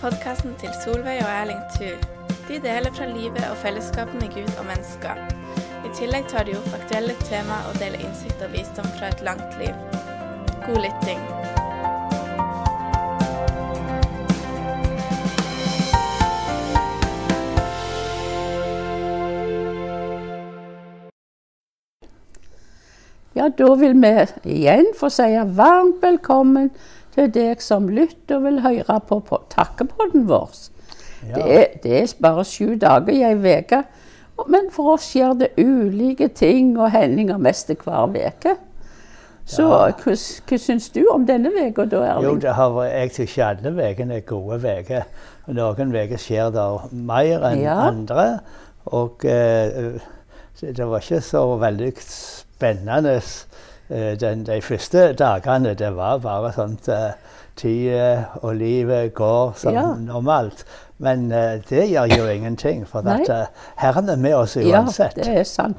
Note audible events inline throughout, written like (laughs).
Podkasten til Solveig og Erling Thu. De deler fra livet og fellesskapet med Gud og mennesker. I tillegg tar de opp aktuelle tema og deler innsikt og visdom fra et langt liv. God lytting. Ja, da vil vi igjen få si varmt velkommen til deg som lytter og vil høre på, på takkepodden vår. Ja. Det, er, det er bare sju dager i ei uke, men for oss skjer det ulike ting og hendinger mest hver uke. Så Ja. hva, hva syns du om denne uka da, Jo, Erling? det har, vært- jeg syns alle ukene er gode uker. Noen uker skjer det mer enn Ja. andre. Og eh, det det var ikke så veldig spennende eh, den, de første dagene. Det var bare sånn uh, tida og livet går som Ja. normalt. Men uh, det gjør jo ingenting, for at, uh, Herren er med oss uansett. Ja, det er sant.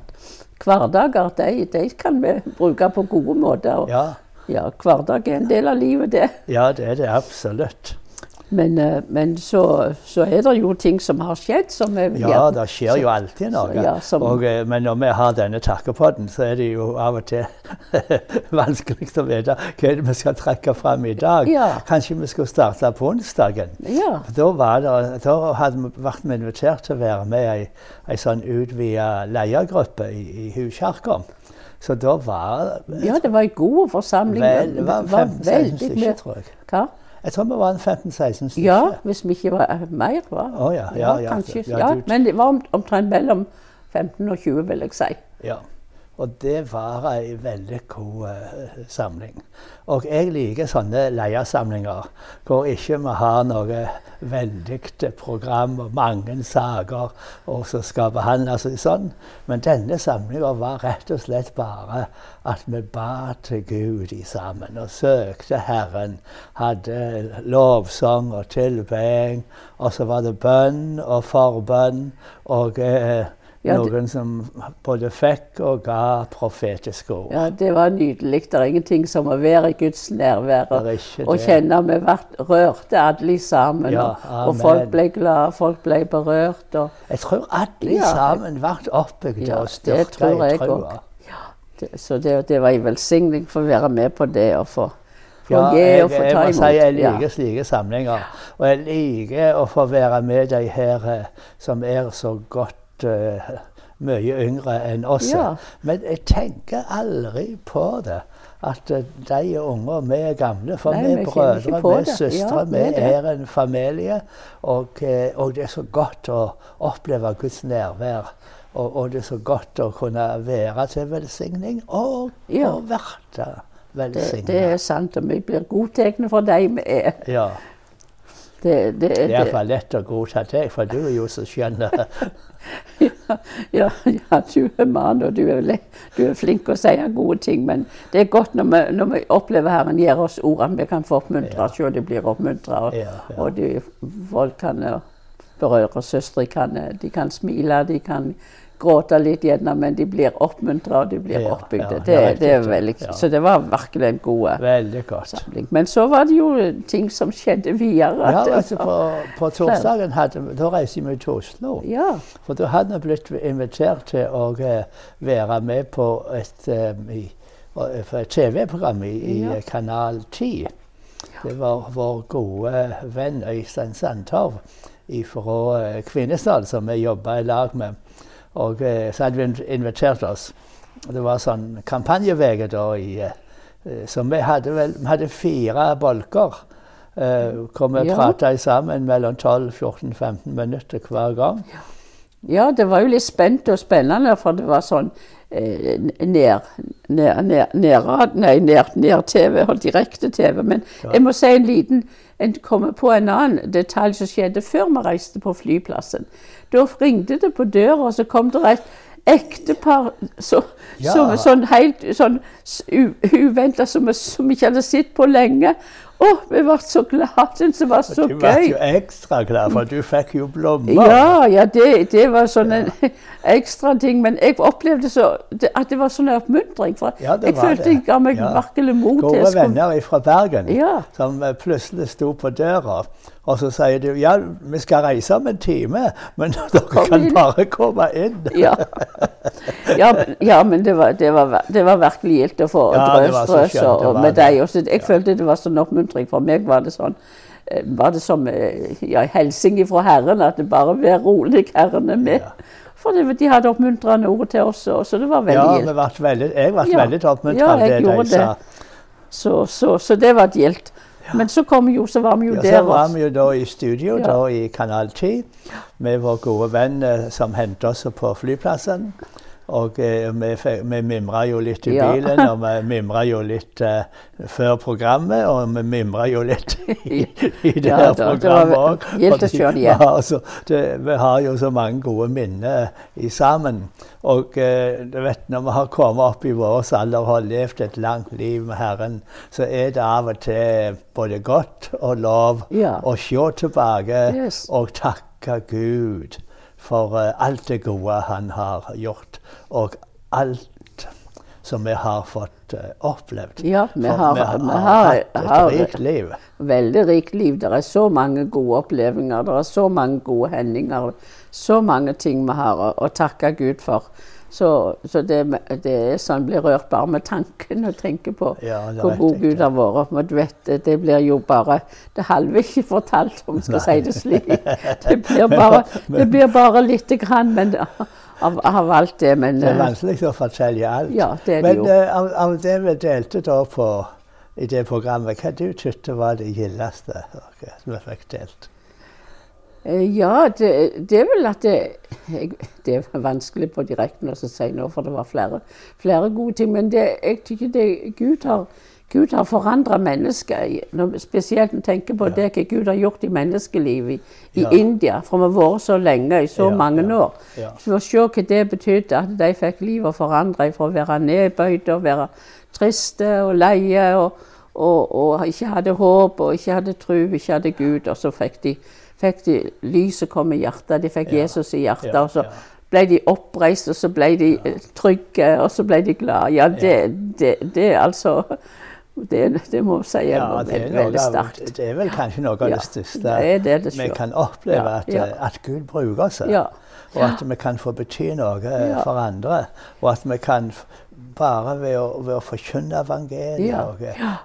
Hverdager de, de kan vi bruke på gode måter. Og, Ja, ja, hverdag er en del av livet, det. ja, det er det absolutt. Men, eh, men så, så er det jo ting som har skjedd som er Ja, det skjer jo alltid noe. ja, som- og, eh, men når vi har denne takkepodden, så er det jo av og til (laughs) vanskelig å vite hva vi skal trekke fram i dag. Ja. Kanskje vi skulle starte på onsdagen. Ja. Da, var det, da hadde vi vært invitert til å være med i ei, ei sånn utvida ledergruppe i, i Huskirka. Så da var ja, det var en god forsamling. vel, det var 15, var veldig mye-. Hva? Jeg tror vi var en 15-16 stykker. Ja, hvis vi ikke var eh, mer. Var. Oh, ja, ja, ja, kanskje. ja, Ja, men det var omtrent mellom 15 og 20, vil jeg si. Ja. Og det var ei veldig god eh, samling. Og jeg liker sånne leiersamlinger hvor ikke vi har noe veldig program og mange saker og som skal behandles sånn. Men denne samlinga var rett og slett bare at vi ba til Gud i sammen og søkte Herren. Hadde lovsang og tilbeding, og så var det bønn og forbønn. og... Eh, Ja, det- noen som både fikk og ga profetiske ord. Ja, Det var nydelig. Det er ingenting som å være i Guds nærvær og, og kjenne vi ble rørte alle sammen. Ja, og, folk ble glade, folk ble berørt. Og, Jeg tror alle Ja. sammen ble oppbygd Ja, og det styrka i jeg trua. det, så det, det var en velsigning for å være med på det og få, få Ja, jeg, få jeg må si jeg liker slike samlinger. Og jeg liker å få være med de her eh, som er så godt eh, mye yngre enn oss. Ja. Men jeg tenker aldri på det. At eh, de unger, unge og vi er gamle. For Nei, vi er brødre, vi er søstre, Ja, vi er en familie. Og, eh, og det er så godt å oppleve Guds nærvær. Og, og det er så godt å kunne være til velsigning og, Ja. og verte Det, velsigna. det er sant, og vi blir godtatt for de vi er. Ja. Det, det, Det er for lett å godta deg, for du er jo så skjønn. (laughs) ja, ja, ja, du er mann, og du er, du er flink å si gode ting. Men det er godt når vi, når vi opplever Herren gir oss ordene vi kan få oppmuntra Ja. selv de blir oppmuntra. Og, Ja, og de, folk kan berøre søstre, kan, de kan smile, de kan gråte litt gjennom, men de blir oppmuntra og de blir Ja, oppbygde. ja, det, det er det er veldig, ja. Så det var virkelig en god eh, samling. Men så var det jo ting som skjedde videre. Ja, altså på, på torsdagen hadde, da reiste vi til Oslo. ja. For da hadde vi blitt invitert til å eh, være med på et, eh, et TV-program i, i Kanal 10. Det var vår gode venn Øystein Sandtorv fra Kvinesdal, som vi jobba i lag med. Og eh, så hadde vi invitert oss. Det var sånn kampanjeveke da i eh, eh, Så vi hadde vel vi hadde fire bolker. Hvor vi Ja. prata sammen mellom 12-14-15 minutter hver gang. Ja, det var jo litt spent og spennende, for det var sånn ned, ned, ned, ned, nei, ned, ned-TV og direkte-TV. Men jeg må si en liten En kommer på en annen detalj som skjedde før vi reiste på flyplassen. Da ringte det på døra, og så kom det et ektepar så, Ja. som, sånn helt sånn uventa, som vi ikke hadde sett på lenge. Å, vi ble så glade! Det var så gøy. du ble jo ekstra glad, for du fikk jo blomster. Ja, ja det, det var sånn en (laughs) ekstra ting. Men jeg opplevde så, at det var sånn en oppmuntring. For Ja, jeg var følte det. jeg ga meg virkelig mot til Gode venner fra Bergen Ja. som eh, plutselig sto på døra. Og så sier de ja, vi skal reise om en time, men (laughs) dere kan bare komme inn. Ja. Ja, men, ja, men det var, det, var, det var virkelig gildt å få Ja, det drøs, var så drøs skjønt, det og, med deg. også. jeg følte det var sånn oppmuntring. For meg var det sånn eh, var det som eh, ja, hilsing fra Herren, at det bare vær rolig, Herren er med. Ja. For det, de hadde oppmuntrende ord til oss, så det var veldig Ja, gildt. ble veldig, jeg ble Ja. veldig oppmuntret Ja, av det de sa. Så, så, så det var gildt. Men så kom jo, så var vi jo Ja, der så var vi jo da i studio Ja. da i Kanal 10 med vår gode venn eh, som hentet oss på flyplassen. Og eh, vi, vi mimra jo litt i Ja. bilen, og vi mimra jo litt eh, før programmet, og vi mimra jo litt i, (laughs) i det Ja, her da, det programmet òg. gildt å det (laughs) igjen. Vi har jo så mange gode minner i sammen. Og eh, du vet, når vi har kommet opp i vår alder og har levd et langt liv med Herren, så er det av og til både godt og lov Ja. å se tilbake Yes. og takke Gud for eh, alt det gode han har gjort, og alt som vi har fått eh, opplevd. Ja, vi har- vi har, vi har- hatt et har- rikt liv. Veldig rikt liv. Det er så mange gode opplevelser, det er så mange gode hendinger. Så mange ting vi har å, å takke Gud for. Så, så det, det er sånn blir rørt bare med tanken å tenke på Ja, hvor god. Gud har vært. Men du vet, det, blir jo bare Det halve ikke fortalt, om vi skal si det slik. Det blir bare, (laughs) det blir bare lite grann men, av, av alt det. Men Det er eh, vanskelig å fortelle alt. Ja, det er det Men jo. eh, av, av det vi delte da på, i det programmet, hva du syntes var det gildeste som vi fikk delt? Eh, Ja, det, det er vel at det, det er vanskelig på direkten å si nå, for det var flere, flere gode ting. Men det, jeg tykker det, Gud har, Gud har forandra mennesker. når- Spesielt når jeg tenker på det hva Gud har gjort i menneskelivet i, i Ja. India. For vi har vært så lenge, i så Ja, mange ja, år. ja. For å se hva det betydde, at de fikk livet forandra fra å være nedbøyde og være triste og leie og, og, og ikke hadde håp og ikke hadde tro, ikke hadde Gud. Og så fikk de, fikk de lyset kom i hjertet, de fikk Ja. Jesus i hjertet. Ja, og så ja. ble de oppreist, og så ble de eh, trygge, og så ble de glade. Ja, det, det, det er altså det, det må jeg si er Ja, det er, veldig, sterkt. det er vel kanskje noe av det største er det det vi kan oppleve, Ja, at, ja. eh, at Gud bruker oss. Ja. Og at vi kan få bety noe eh, Ja. for andre. Og at vi kan bare ved å, ved å forkynne evangeliet Ja, og,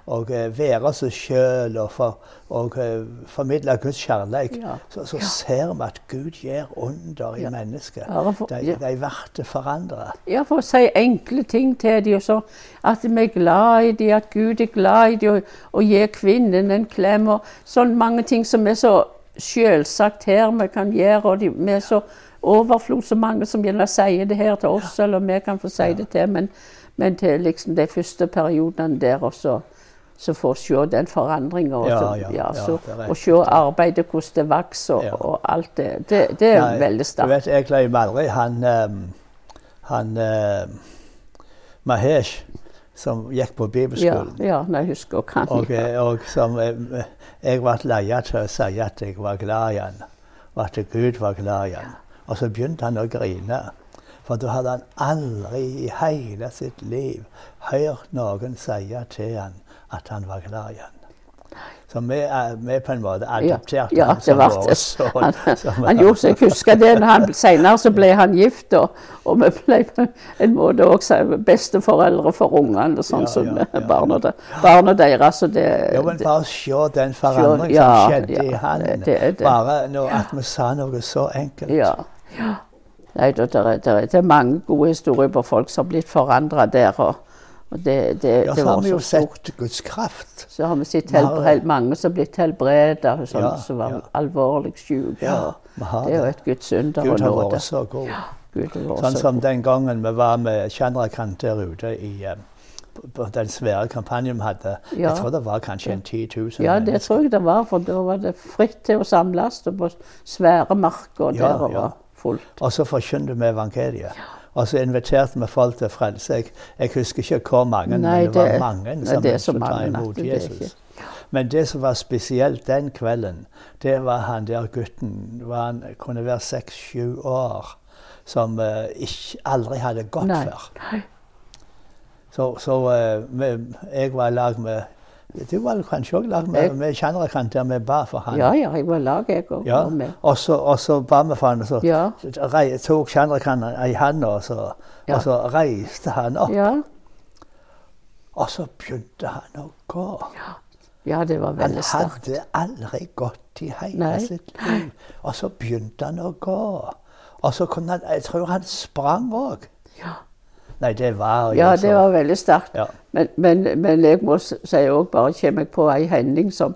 og eh, være seg sjøl og, for, og eh, formidle Guds kjærlighet, Ja. så, så ser vi at Gud gjør under i Ja. mennesket. For- De, ja. de blir forandra. Ja, for å si enkle ting til dem. så At vi er glad i dem, at Gud er glad i dem, og, og gir kvinnen en klem. og Sånn mange ting som er så selvsagt her vi kan gjøre. og de, Vi er så overflod, så mange som gjerne sier det her til oss, eller vi kan få si det til. Men, men til liksom de første periodene der også, så får se den forandringa. Og se arbeidet, hvordan det vokser og, Ja. og alt det. Det, det er Nei, veldig Du vet, jeg glemmer aldri han, um, han uh, Mahesh, som gikk på bibelskolen. ja, ja jeg husker han Og, eh, og som eh, jeg ble leia til å si at jeg var glad i han, og at Gud var glad i han. Og så begynte han å grine. For da hadde han aldri i hele sitt liv hørt noen si til han at han var glad i han. Så vi, vi på en måte adopterte ja, han det som var vår det. sønn. Han, (laughs) han gjorde seg jeg husker det. Når han, senere så ble han gift, og, og vi ble på en måte også besteforeldre for ungene. Sånn Ja, som ja, ja. barna, barna deres. Så det, Jo, men bare se den forandring ja, som skjedde ja, i han. det- det. Bare at vi sa noe så enkelt. Ja, ja. Nei, det, det, er- mange gode historier på folk som har blitt forandra der. Og, og det, det, Ja, så har vi jo sett Guds kraft. Så har vi sett helbred, mange som har blitt helbreda, sånne Ja, som var ja. alvorlig syke. Ja, det er jo et Guds under Gud har vært så god. Gud har vært Sånn så som den gangen vi var med Chandrakant der ute i eh, på- den svære kampanjen vi hadde. Ja. Jeg tror det var kanskje en 10 000 Ja, det tror jeg det var, for da var det fritt til å samles på svære marker Ja, der og ja. Fullt. Og så forkynte vi evangeliet. Og så inviterte vi folk til frelse. Jeg, jeg husker ikke hvor mange, Nei, men det var mange som det ønsket å ta imot Jesus. ikke- Men det som var spesielt den kvelden, det var han der gutten var han kunne være seks-sju år, som uh, ikke, aldri hadde gått Nei. før. Nei. Så, så uh, vi, jeg var i lag med Du var kanskje òg lag med, med Chandrakan der vi ba for han. Ja, ja, jeg var lag, jeg òg. Ja. Og så, og så ba vi for han, og så Ja. rei, tok Chandrakan i handa, og, så- Ja. og så reiste han opp. Ja. Og så begynte han å gå. ja, det var Han veldig sterkt. hadde aldri gått i hele Nei. sitt liv. Og så begynte han å gå. Og så kunne han Jeg tror han sprang òg. Ja. Nei, det var jo Ja, det var veldig sterkt. Ja. Men, men, men jeg må si òg, bare kommer jeg på ei hending som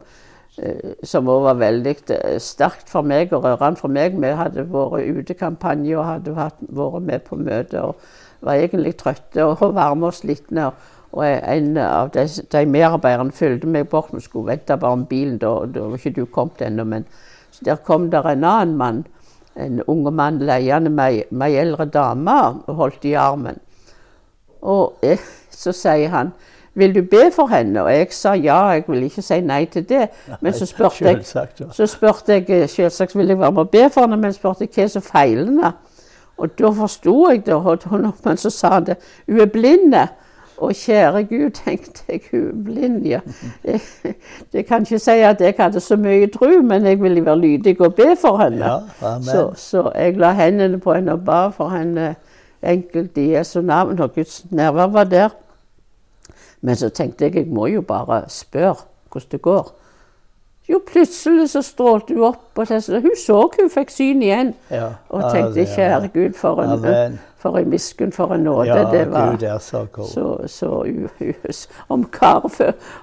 eh, som òg var veldig eh, sterkt for meg og rørende for meg. Vi hadde vært utekampanje og hadde vært med på møte og var egentlig trøtte og (laughs) varme og slitne. Og, og en av de, de medarbeiderne fulgte meg bort. Vi skulle vente bare om bilen, da, da var ikke du kommet ennå. Men så der kom der en annen mann, en unge mann leiende med ei eldre dame og holdt i armen. Og eh, så sier han vil du be for henne? Og jeg sa ja, jeg ville ikke si nei til det. Men så spurte jeg, så spurte jeg eh, selvsagt vil jeg være med og be for henne, men spurte jeg hva som feiler henne. Og da forsto jeg det, men så sa han det. Hun er blind. Og kjære Gud, (laughs) tenkte jeg, hun er blind, ja. (laughs) Jeg, jeg kan ikke si at jeg hadde så mye tro, men jeg ville være lydig og be for henne. Ja. Så, så jeg la hendene på henne og ba for henne enkelt i Jesu navn, og Guds nærvær var der. Men så tenkte jeg jeg må jo bare spørre hvordan det går. Jo, plutselig så strålte hun opp, og det, hun så hun fikk syn igjen. Ja. Og tenkte kjære Gud, for en, Amen. for en miskunn, for en nåde. Ja, det var Gud er så god. så, så u- u- om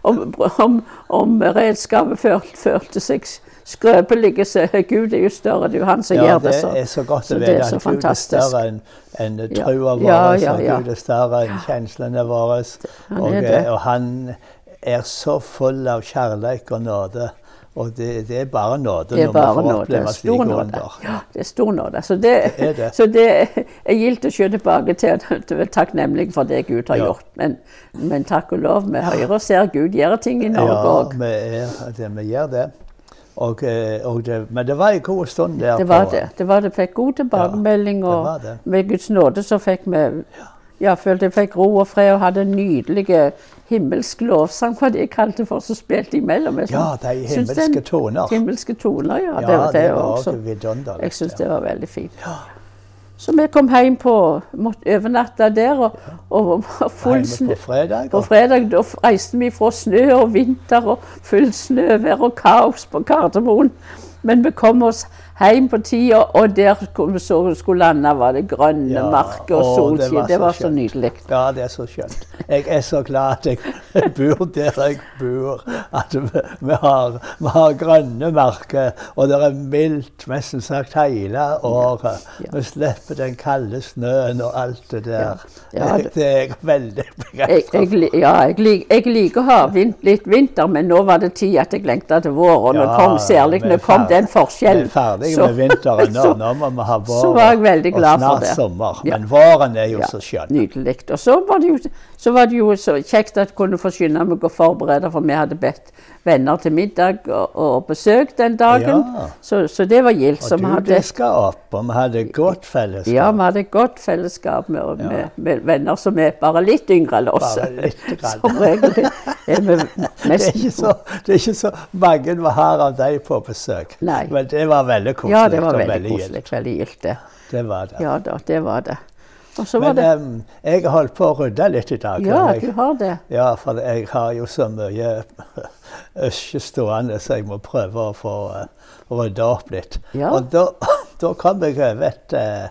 om, om, om redskapet følte, følte seg skrøpelige, så Gud er jo større. Det er jo han som ja, gjør det Så. det. Er så godt å det vite at Gud er større enn Ja. trua vår, Ja, ja, ja. Gud er større enn kjenslene våre. Han Og, eh, og han er så full av kjærlighet og nåde. Og det, det er bare nåde det er når bare vi får oppleve slike under. Ja, det er stor nåde. Så det, Det er det. så er gildt å se tilbake til at du er takknemlig for det Gud har Ja. gjort. Men, men takk og lov, vi hører og ser Gud gjøre ting i Norge Ja, òg. vi, er, det, vi gjør det. Og, eh, og det. Men det var en god stund der. Det var det. det var det. Fikk god tilbakemelding, Ja, og det. med Guds nåde så fikk vi ja, følte jeg fikk ro og fred og hadde nydelige himmelsk lovsang, hva de kalte for, som spilte imellom. Jeg Ja, de himmelske toner. Himmelske toner, ja. Ja, det, var- det, det var også. vidunderlig. Jeg syns det var veldig fint. Så vi kom hjem på måtte overnatte der, og, og, og full snø. på fredag. På fredag da reiste vi fra snø og vinter og full snøvær og kaos på Gardermoen. Men vi kom oss hjem på tida, og der vi skulle lande, var det grønne Ja, marker og solskinn. det var Det så var så nydelig. Ja, det er så skjønt. Jeg er så glad at jeg bor der jeg bor. At vi, vi, har, vi har grønne marker, og det er mildt nesten sagt hele året. Ja. Vi slipper den kalde snøen og alt det der. Ja, det- det er jeg veldig Jeg, begeistra jeg, ja, jeg, lik- jeg liker å ha vin, litt vinter, men nå var det tid at jeg lengta til vår. Og kom særlig når nå kom den forskjellen. Ferdige med vinteren (laughs) nå. Nå må vi ha vår så var jeg veldig glad og for snart det. sommer. Men våren er jo Ja, så skjønn. Nydelig. Og så var, det jo, så var det jo så kjekt at jeg kunne forsyne meg og forberede, for vi hadde bedt venner til middag og, og besøk den dagen. Ja. Så, så det var gildt. Og du hadde, diska opp, og vi hadde godt fellesskap. ja, vi hadde et godt fellesskap med, med, med venner som er bare litt yngre enn oss. Bare (laughs) regel er vi (laughs) Det er, så, det er ikke så mange vi har av deg på besøk. Nei. Men det var veldig koselig. Ja, det var veldig gildt. koselig. Veldig gildt, det. Det var det. Ja da, det var det. Men det um, jeg har holdt på å rydde litt i dag. Ja, jeg, du har det. ja, for jeg har jo så mye (laughs) øsje stående, så jeg må prøve å få uh, rydda opp litt. Ja. Og da, (laughs) da kom jeg over et, eh,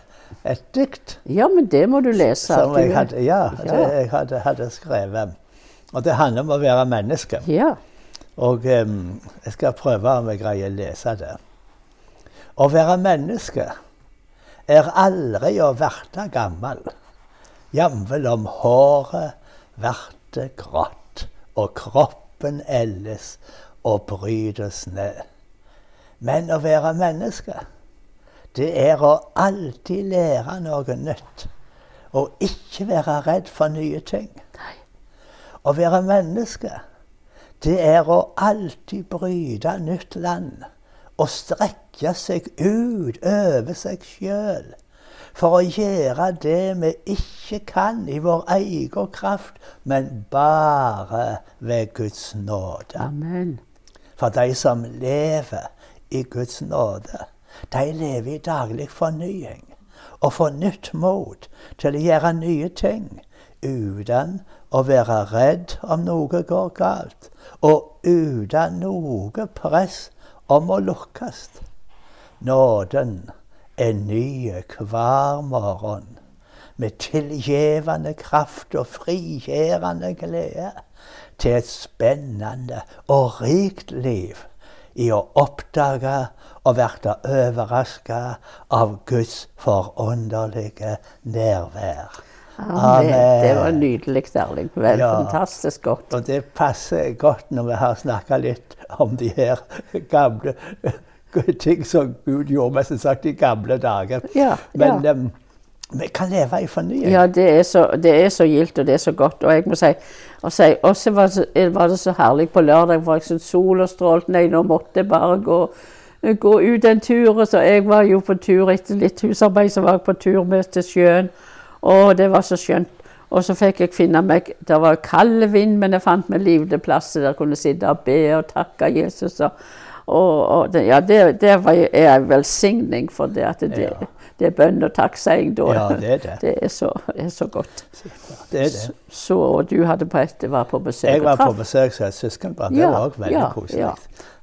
et dikt Ja, men det må du lese. som jeg hadde, ja, Ja. Det, jeg hadde, hadde skrevet. Og det handler om å være menneske. Ja. Og um, jeg skal prøve om jeg greier å lese det. Å være menneske er aldri å verte gammel. Jamvel om håret verte grått, og kroppen elles og brytes ned. Men å være menneske, det er å alltid lære noe nytt. Og ikke være redd for nye ting. Å være menneske, det er å alltid bryte nytt land og strekke seg ut over seg sjøl. for å gjøre det vi ikke kan i vår egen kraft, men bare ved Guds nåde. Amen. For de som lever i Guds nåde, de lever i daglig fornying og får nytt mot til å gjøre nye ting uten å være redd om noe går galt, og uten noe press om å lukkes. Nåden er ny hver morgen, med tilgivende kraft og frigjørende glede til et spennende og rikt liv i å oppdage og bli overraska av Guds forunderlige nærvær. Amen. Det var nydelig, Erling. Vel, Ja. Fantastisk godt. Og det passer godt når vi har snakka litt om de her gamle (laughs) ting som Gud gjorde med som sagt i gamle dager. Ja, Men ja. Um, vi kan leve i fornying. Ja, det er, så, det er så gildt, og det er så godt. Og jeg må si, og si også var det, så, var det så herlig på lørdag, for jeg syntes sola strålte. Nei, nå måtte jeg bare gå, gå ut en tur. Så jeg var jo på tur etter litt husarbeid, så var jeg på tur med til sjøen. Og det var så skjønt. Og så fikk jeg finne meg Det var kald vind, men jeg fant meg livlig plass der jeg kunne sitte og be og takke Jesus. Og, og, og det, ja, det, det var, er en velsigning for det at det, Ja. det er bønn og takkseiing da. Ja, det er det. (laughs) Det er så, er så godt. Det er det. Så, så du på et, var på besøk Jeg var på besøk hos et søskenbarn. Det var òg veldig koselig.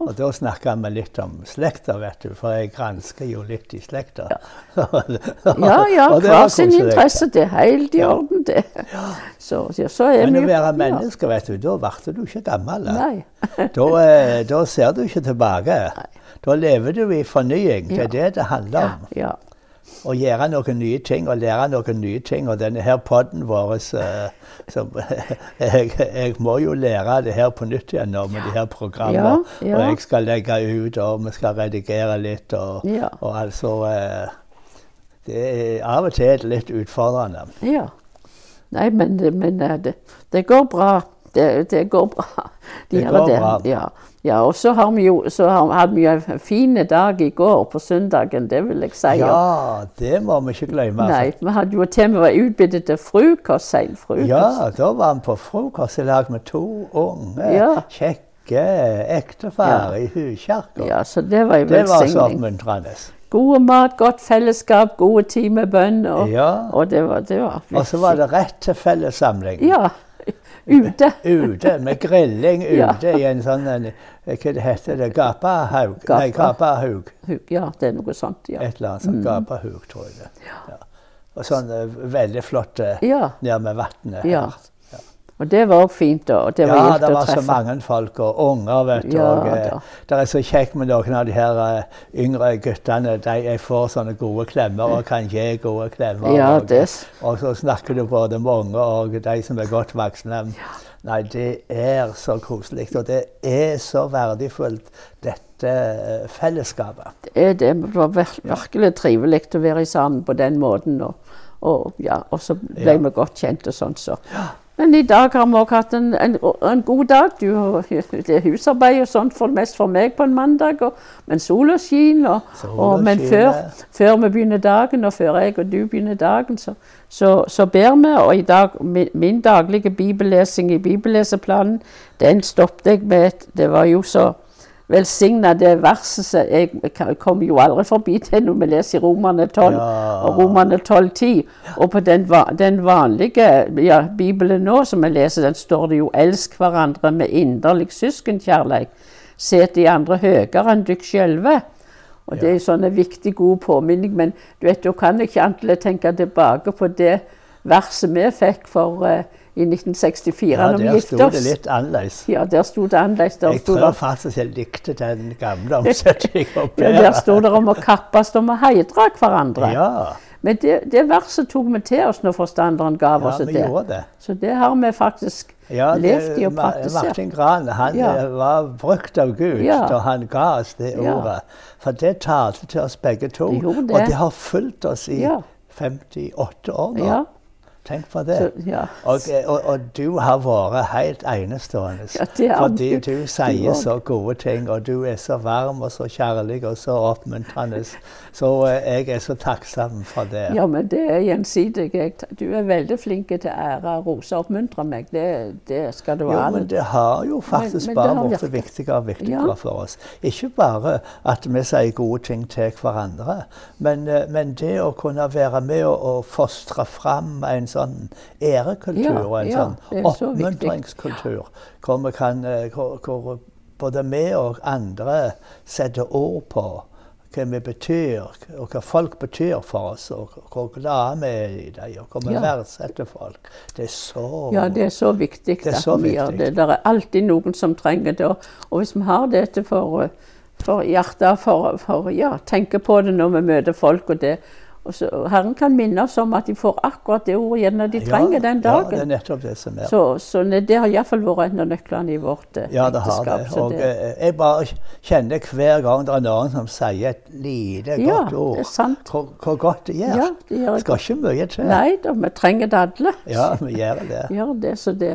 Og da snakka vi litt om slekter, vet du, for jeg gransker jo litt i slekter. Ja, (laughs) ja, hver sin interesse. Det er helt i orden, det. Så, ja, så er Men å være menneske, vet du, da ble du ikke gammel. Da, eh, da ser du ikke tilbake. Da lever du i fornying. Det er det det handler om. ja. Å gjøre noen nye ting og lære noen nye ting. Og denne her podden vår eh, som, (laughs) jeg, jeg må jo lære det her på nytt igjen nå med de her programmene. Ja, ja. Og jeg skal legge ut, og vi skal redigere litt. Og, Ja. og altså eh, Det er av og til litt utfordrende. ja. Nei, men, det- men eh, det, det går bra. Det, det går bra. (laughs) De Det går går bra. Ja. Ja, og så har vi jo så har, hadde vi jo en fin dag i går, på søndagen, det vil jeg si. Ja, det må vi ikke glemme. Nei, vi hadde jo til og med utbyttet til frokost, sein frokost. Ja, da var vi på frokost i lag med to unge, Ja. kjekke ektefeller i huskjerka. Ja, så det var jo Det var så oppmuntrende. God mat, godt fellesskap, gode tid med bønn. Og, Ja. og det var, det var Og så var det rett til fellessamling. Ja. Ute. Ute, med grilling (laughs) Ja. i en sånn en, Hva det heter det? Gapahaug? Nei, Gapa. Gapahaug. Ja, det er noe sånt. Ja. Et eller annet sånt. Gapahaug, tror jeg det. Ja. Og sånn eh, veldig flott eh, Ja. ned med vannet. ja. Og det var òg fint. da, det var Ja, det var så mange folk, og unger, vet du. Ja, og, eh, det er så kjekt med noen av de her eh, yngre guttene. De jeg får sånne gode klemmer og kan gi gode klemmer. Ja, og, det- og så snakker du både med unge og de som er godt voksne. Nei, det er så koselig, og det er så verdifullt, dette eh, fellesskapet. Det er det. Det var vir virkelig trivelig å være sammen på den måten. Og, og, ja, og så ble Ja. vi godt kjent og sånn. Så. Men i dag har vi òg hatt en, en, en god dag. Du, (laughs) det er husarbeid og sånt for, mest for meg på en mandag. Og, men sola skinner. Men før, før vi begynner dagen, og før jeg og du begynner dagen, så, så, så ber vi. Og i dag, min, min daglige bibellesing i bibelleseplanen, den stoppet jeg med et Det var jo så velsigna det verset som Jeg k- kommer jo aldri forbi (laughs) det når vi leser i Romerne 12 Ja. og Romerne 12,10. Og på den, den vanlige ja, Bibelen nå som jeg leser, den står det jo 'elsk hverandre med inderlig søskenkjærleik'. Set de andre høyere enn dere sjølve. Og det er sånn en viktig, god påminning. Men du vet, da kan jeg ikke annet enn tenke tilbake på det verset vi fikk for eh, i 1964 Ja, når vi der sto oss. det litt annerledes. Ja, der sto det annerledes. Jeg tror faktisk jeg likte den gamle (laughs) omsetningen ja, der sto det om å kappes om å heidre hverandre. Ja, Men det, det verset tok vi til oss når forstanderen ga ja oss det. det. Så det har vi faktisk Ja, levd i og praktisert. Martin Gran han Ja. eh, var brukt av Gud Ja. da han ga oss det ordet. For det talte til oss begge to. Det det. Og det har fulgt oss i Ja. 58 år nå. Tenk på det. Så, ja. Og, og, og du har vært helt enestående. Ja, det fordi du. sier så gode ting, og du er så varm og så kjærlig og så oppmuntrende. Så eh, jeg er så takksom for det. Ja, men det er gjensidig. Du er veldig flink til ære ære, rose og oppmuntre meg. Det, det skal du ha. Jo, men det har jo faktisk Men- men bare blitt viktigere og viktigere Ja. for oss. Ikke bare at vi sier gode ting til hverandre, men, eh, men det å kunne være med og, og fostre fram en sånn ærekultur og en ja, sånn oppmuntringskultur, hvor, vi kan, eh, hvor, hvor både vi og andre setter ord på hva vi betyr, og hva folk betyr for oss, og hvor glade vi er i dem, og hvor vi Ja. verdsetter folk. Det er så Ja, det er så viktig er at så vi gjør det. Det er alltid noen som trenger det. Og, hvis vi har dette for, eh, for hjertet, for, for ja, tenke på det når vi møter folk og det. Og så, Herren kan minne oss om at de får akkurat det ordet igjen når de trenger den dagen. Ja, det er nettopp det som er. så, så det har iallfall vært en av nøklene i vårt ekteskap. Ja, det har det. Og det... jeg bare kjenner hver gang det er noen som sier et lite Ja, godt ord, det er sant. hvor, hvor godt det gjør. Ja, det gjør skal ikke mye til. Nei da, vi trenger det alle. Ja, vi gjør det. gjør det, så det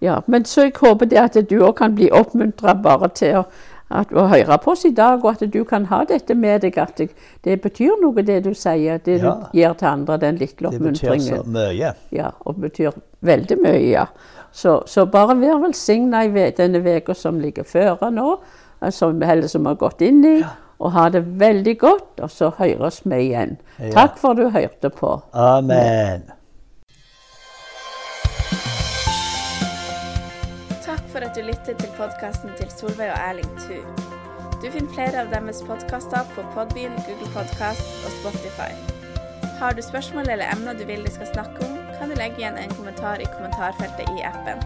ja. Men så jeg håper det at du òg kan bli oppmuntra bare til å, at, å høre på oss i dag, og at du kan ha dette med deg, at det, det betyr noe det du sier, det Ja. du gir til andre, den lille oppmuntringen. Det betyr så mye. Ja, og betyr veldig mye, ja. Så, så bare vær velsigna i denne uka som ligger føre nå, eh, som, eller som har gått inn i, og ha det veldig godt, og så høres vi igjen. Ja. Takk for du hørte på. Amen. At du lytter til podkasten til Solveig og Erling Thu. Du finner flere av deres podkaster på Podbean, Google Podcast og Spotify. Har du spørsmål eller emner du vil de skal snakke om, kan du legge igjen en kommentar i kommentarfeltet i appen.